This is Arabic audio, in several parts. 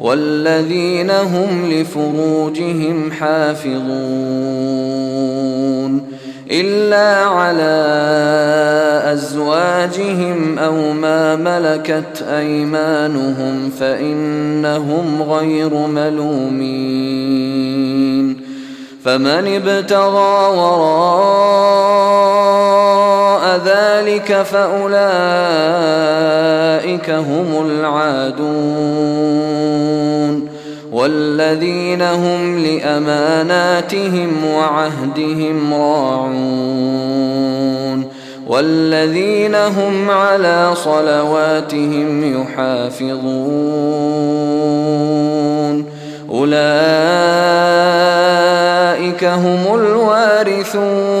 والذين هم لفروجهم حافظون إلا على أزواجهم أو ما ملكت أيمانهم فإنهم غير ملومين فمن ابتغى وراء ذلك فأولئك هم العادون والذين هم لأماناتهم وعهدهم راعون والذين هم على صلواتهم يحافظون أولئك هم الوارثون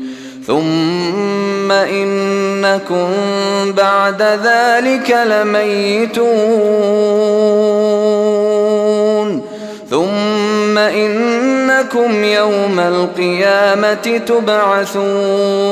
ثم إنكم بعد ذلك لميتون. ثم إنكم يوم القيامة تبعثون.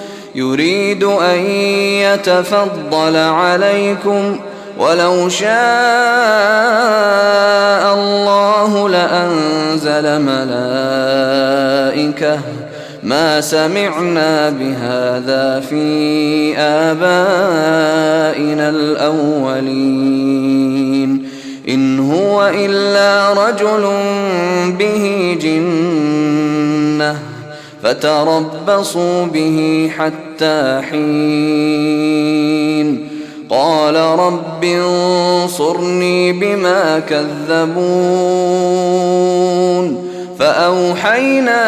يريد أن يتفضل عليكم ولو شاء الله لأنزل ملائكة ما سمعنا بهذا في آبائنا الأولين إن هو إلا رجل به جنة فتربصوا به حتى حين. قال رب انصرني بما كذبون. فأوحينا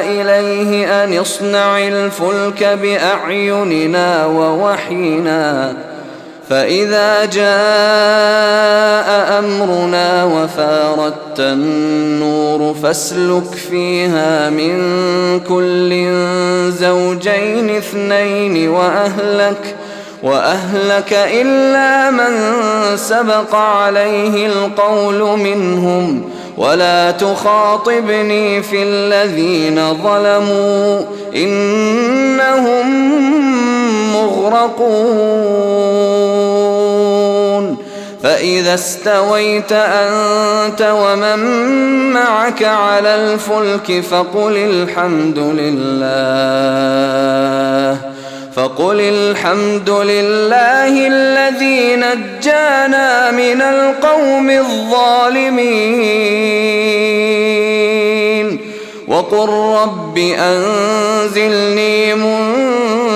إليه أن اصنع الفلك بأعيننا ووحينا فإذا جاء أمرنا وفاردت النور فاسلك فيها من كل زوجين اثنين وأهلك وأهلك إلا من سبق عليه القول منهم. ولا تخاطبني في الذين ظلموا إنهم مغرقون. فإذا استويت أنت ومن معك على الفلك فقل الحمد لله فقل الحمد لله الذي نجانا من القوم الظالمين وقل رب أنزلني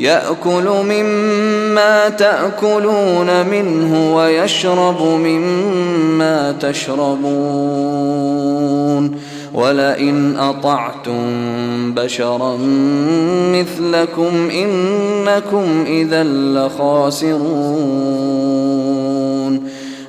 يأكل مما تأكلون منه ويشرب مما تشربون ولئن أطعتم بشرا مثلكم إنكم إذا لخاسرون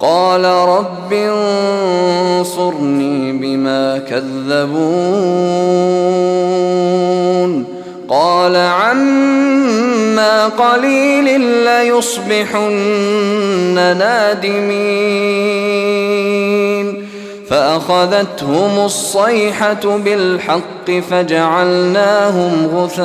قال رب انصرني بما كذبون. قال عما قليل ليصبحن نادمين. فأخذتهم الصيحة بالحق فجعلناهم غثاء.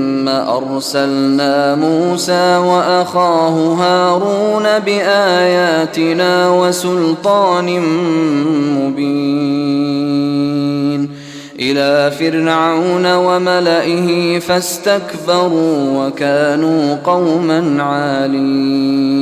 أرسلنا موسى وأخاه هارون بآياتنا وسلطان مبين إلى فرعون وملئه فاستكبروا وكانوا قوما عالين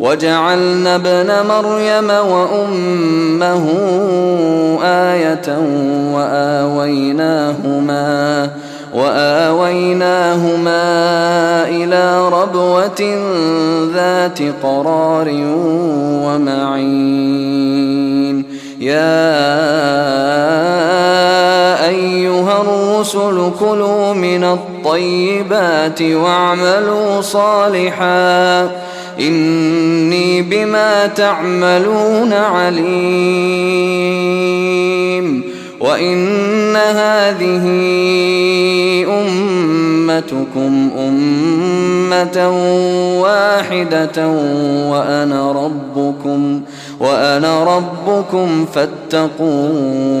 وجعلنا ابن مريم وأمه آية وآويناهما وآويناهما إلى ربوة ذات قرار ومعين. يا أيها الرسل كلوا من الطيبات واعملوا صالحا. إني بما تعملون عليم. وإن هذه أمتكم أمة واحدة وأنا ربكم وأنا ربكم فاتقون.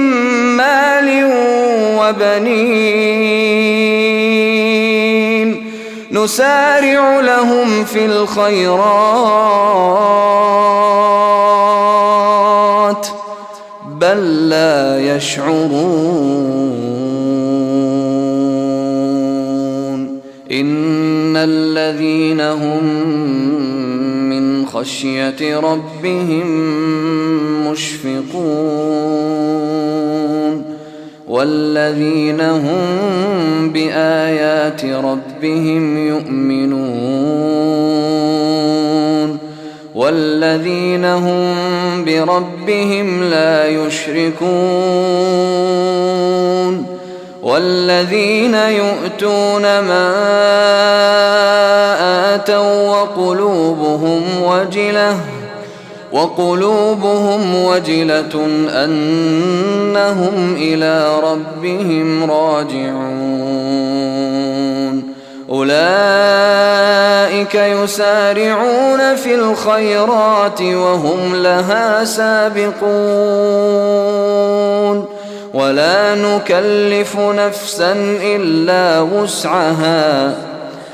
مال وبنين. نسارع لهم في الخيرات بل لا يشعرون. إن الذين هم خشية ربهم مشفقون والذين هم بآيات ربهم يؤمنون والذين هم بربهم لا يشركون والذين يؤتون ما وقلوبهم وجلة وقلوبهم وجلة أنهم إلى ربهم راجعون. أولئك يسارعون في الخيرات وهم لها سابقون. ولا نكلف نفسا إلا وسعها.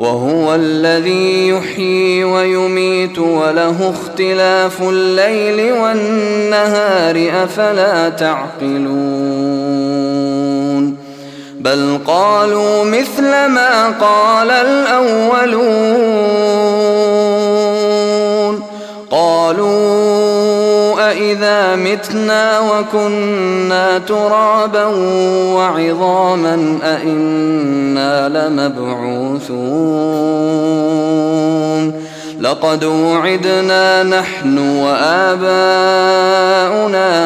وهو الذي يحيي ويميت وله اختلاف الليل والنهار أفلا تعقلون بل قالوا مثل ما قال الأولون قالوا أإذا متنا وكنا ترابا وعظاما أإنا لمبعوثون لقد وعدنا نحن وآباؤنا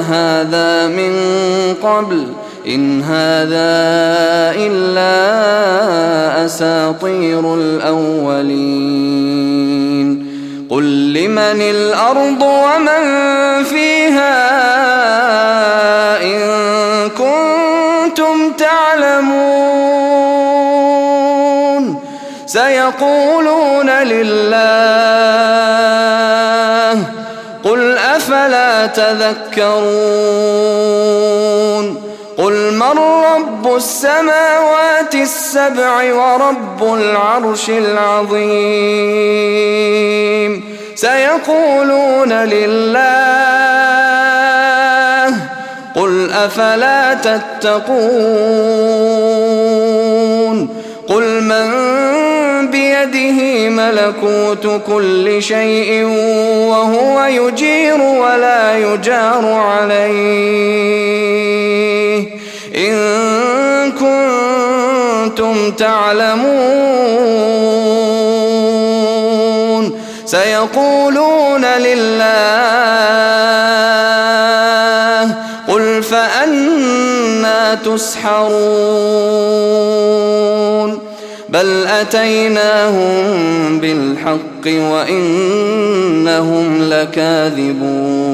هذا من قبل إن هذا إلا أساطير الأولين قل لمن الأرض ومن فيها إن كنتم تعلمون سيقولون لله قل أفلا تذكرون قل من السماوات السبع ورب العرش العظيم. سيقولون لله قل أفلا تتقون. قل من بيده ملكوت كل شيء وهو يجير ولا يجار عليه. إن كنتم تعلمون سيقولون لله قل فأنا تسحرون بل أتيناهم بالحق وإنهم لكاذبون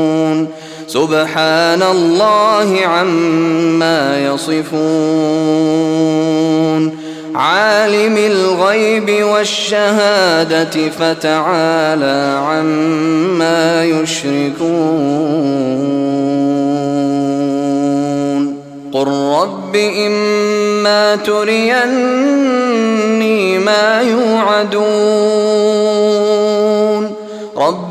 سبحان الله عما يصفون. عالم الغيب والشهادة فتعالى عما يشركون. قل رب إما تريني ما يوعدون. رب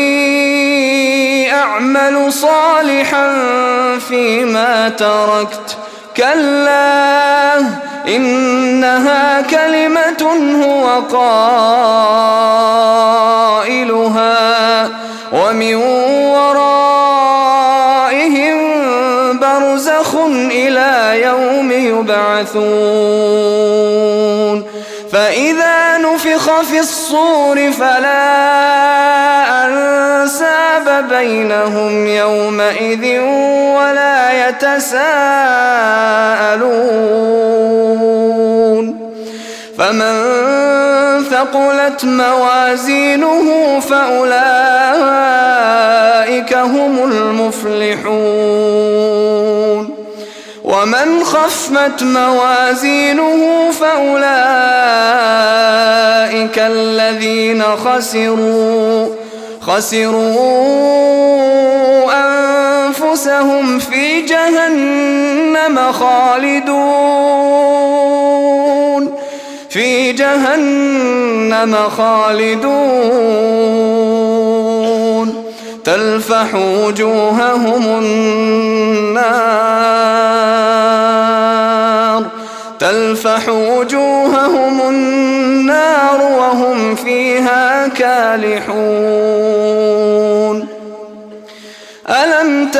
أعمل صالحا فيما تركت. كلا إنها كلمة هو قائلها. ومن ورائهم برزخ إلى يوم يبعثون. فإذا نفخ في الصور فلا أنساب بينهم يومئذ ولا يتساءلون. فمن ثقلت موازينه فأولئك هم المفلحون. ومن خفت موازينه فأولئك الذين خسروا. خسروا أنفسهم في جهنم خالدون في جهنم خالدون. تلفح وجوههم النار تلفح وجوههم النار وهم فيها كالحون.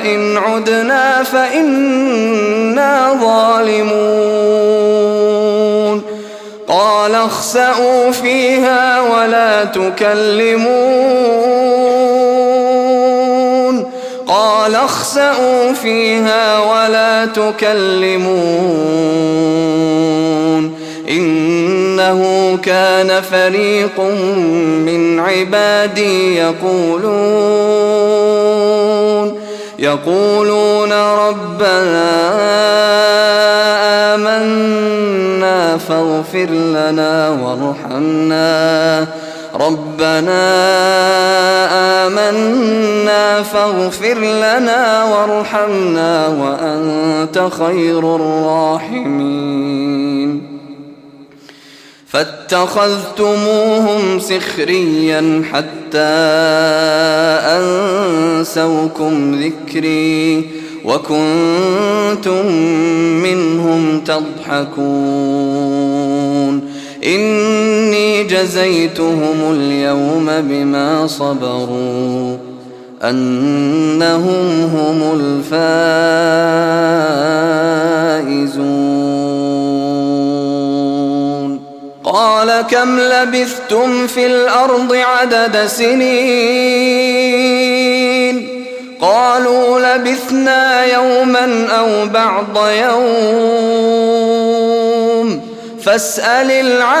فإن عدنا فإنا ظالمون. قال اخسأوا فيها ولا تكلمون. قال اخسأوا فيها ولا تكلمون. إنه كان فريق من عبادي يقولون. يقولون ربنا آمنا فاغفر لنا وارحمنا. ربنا آمنا فاغفر لنا وارحمنا وأنت خير الراحمين. فاتخذتموهم سخريا حتى أنسوكم ذكري وكنتم منهم تضحكون إني جزيتهم اليوم بما صبروا أنهم هم الفائزون قال كم لبثتم في الأرض عدد سنين؟ قالوا لبثنا يوما أو بعض يوم. فاسأل العادين.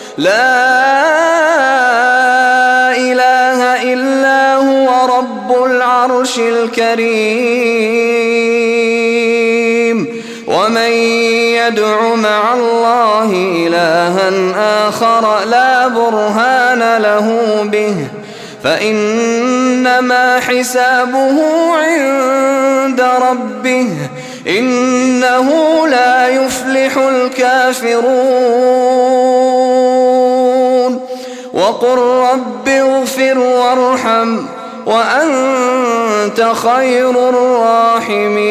لا إله إلا هو رب العرش الكريم. ومن يدع مع الله إلها آخر لا برهان له به. فإنما حسابه عند ربه. إنه لا يفلح الكافرون. وقل رب اغفر وارحم وأنت خير الراحمين.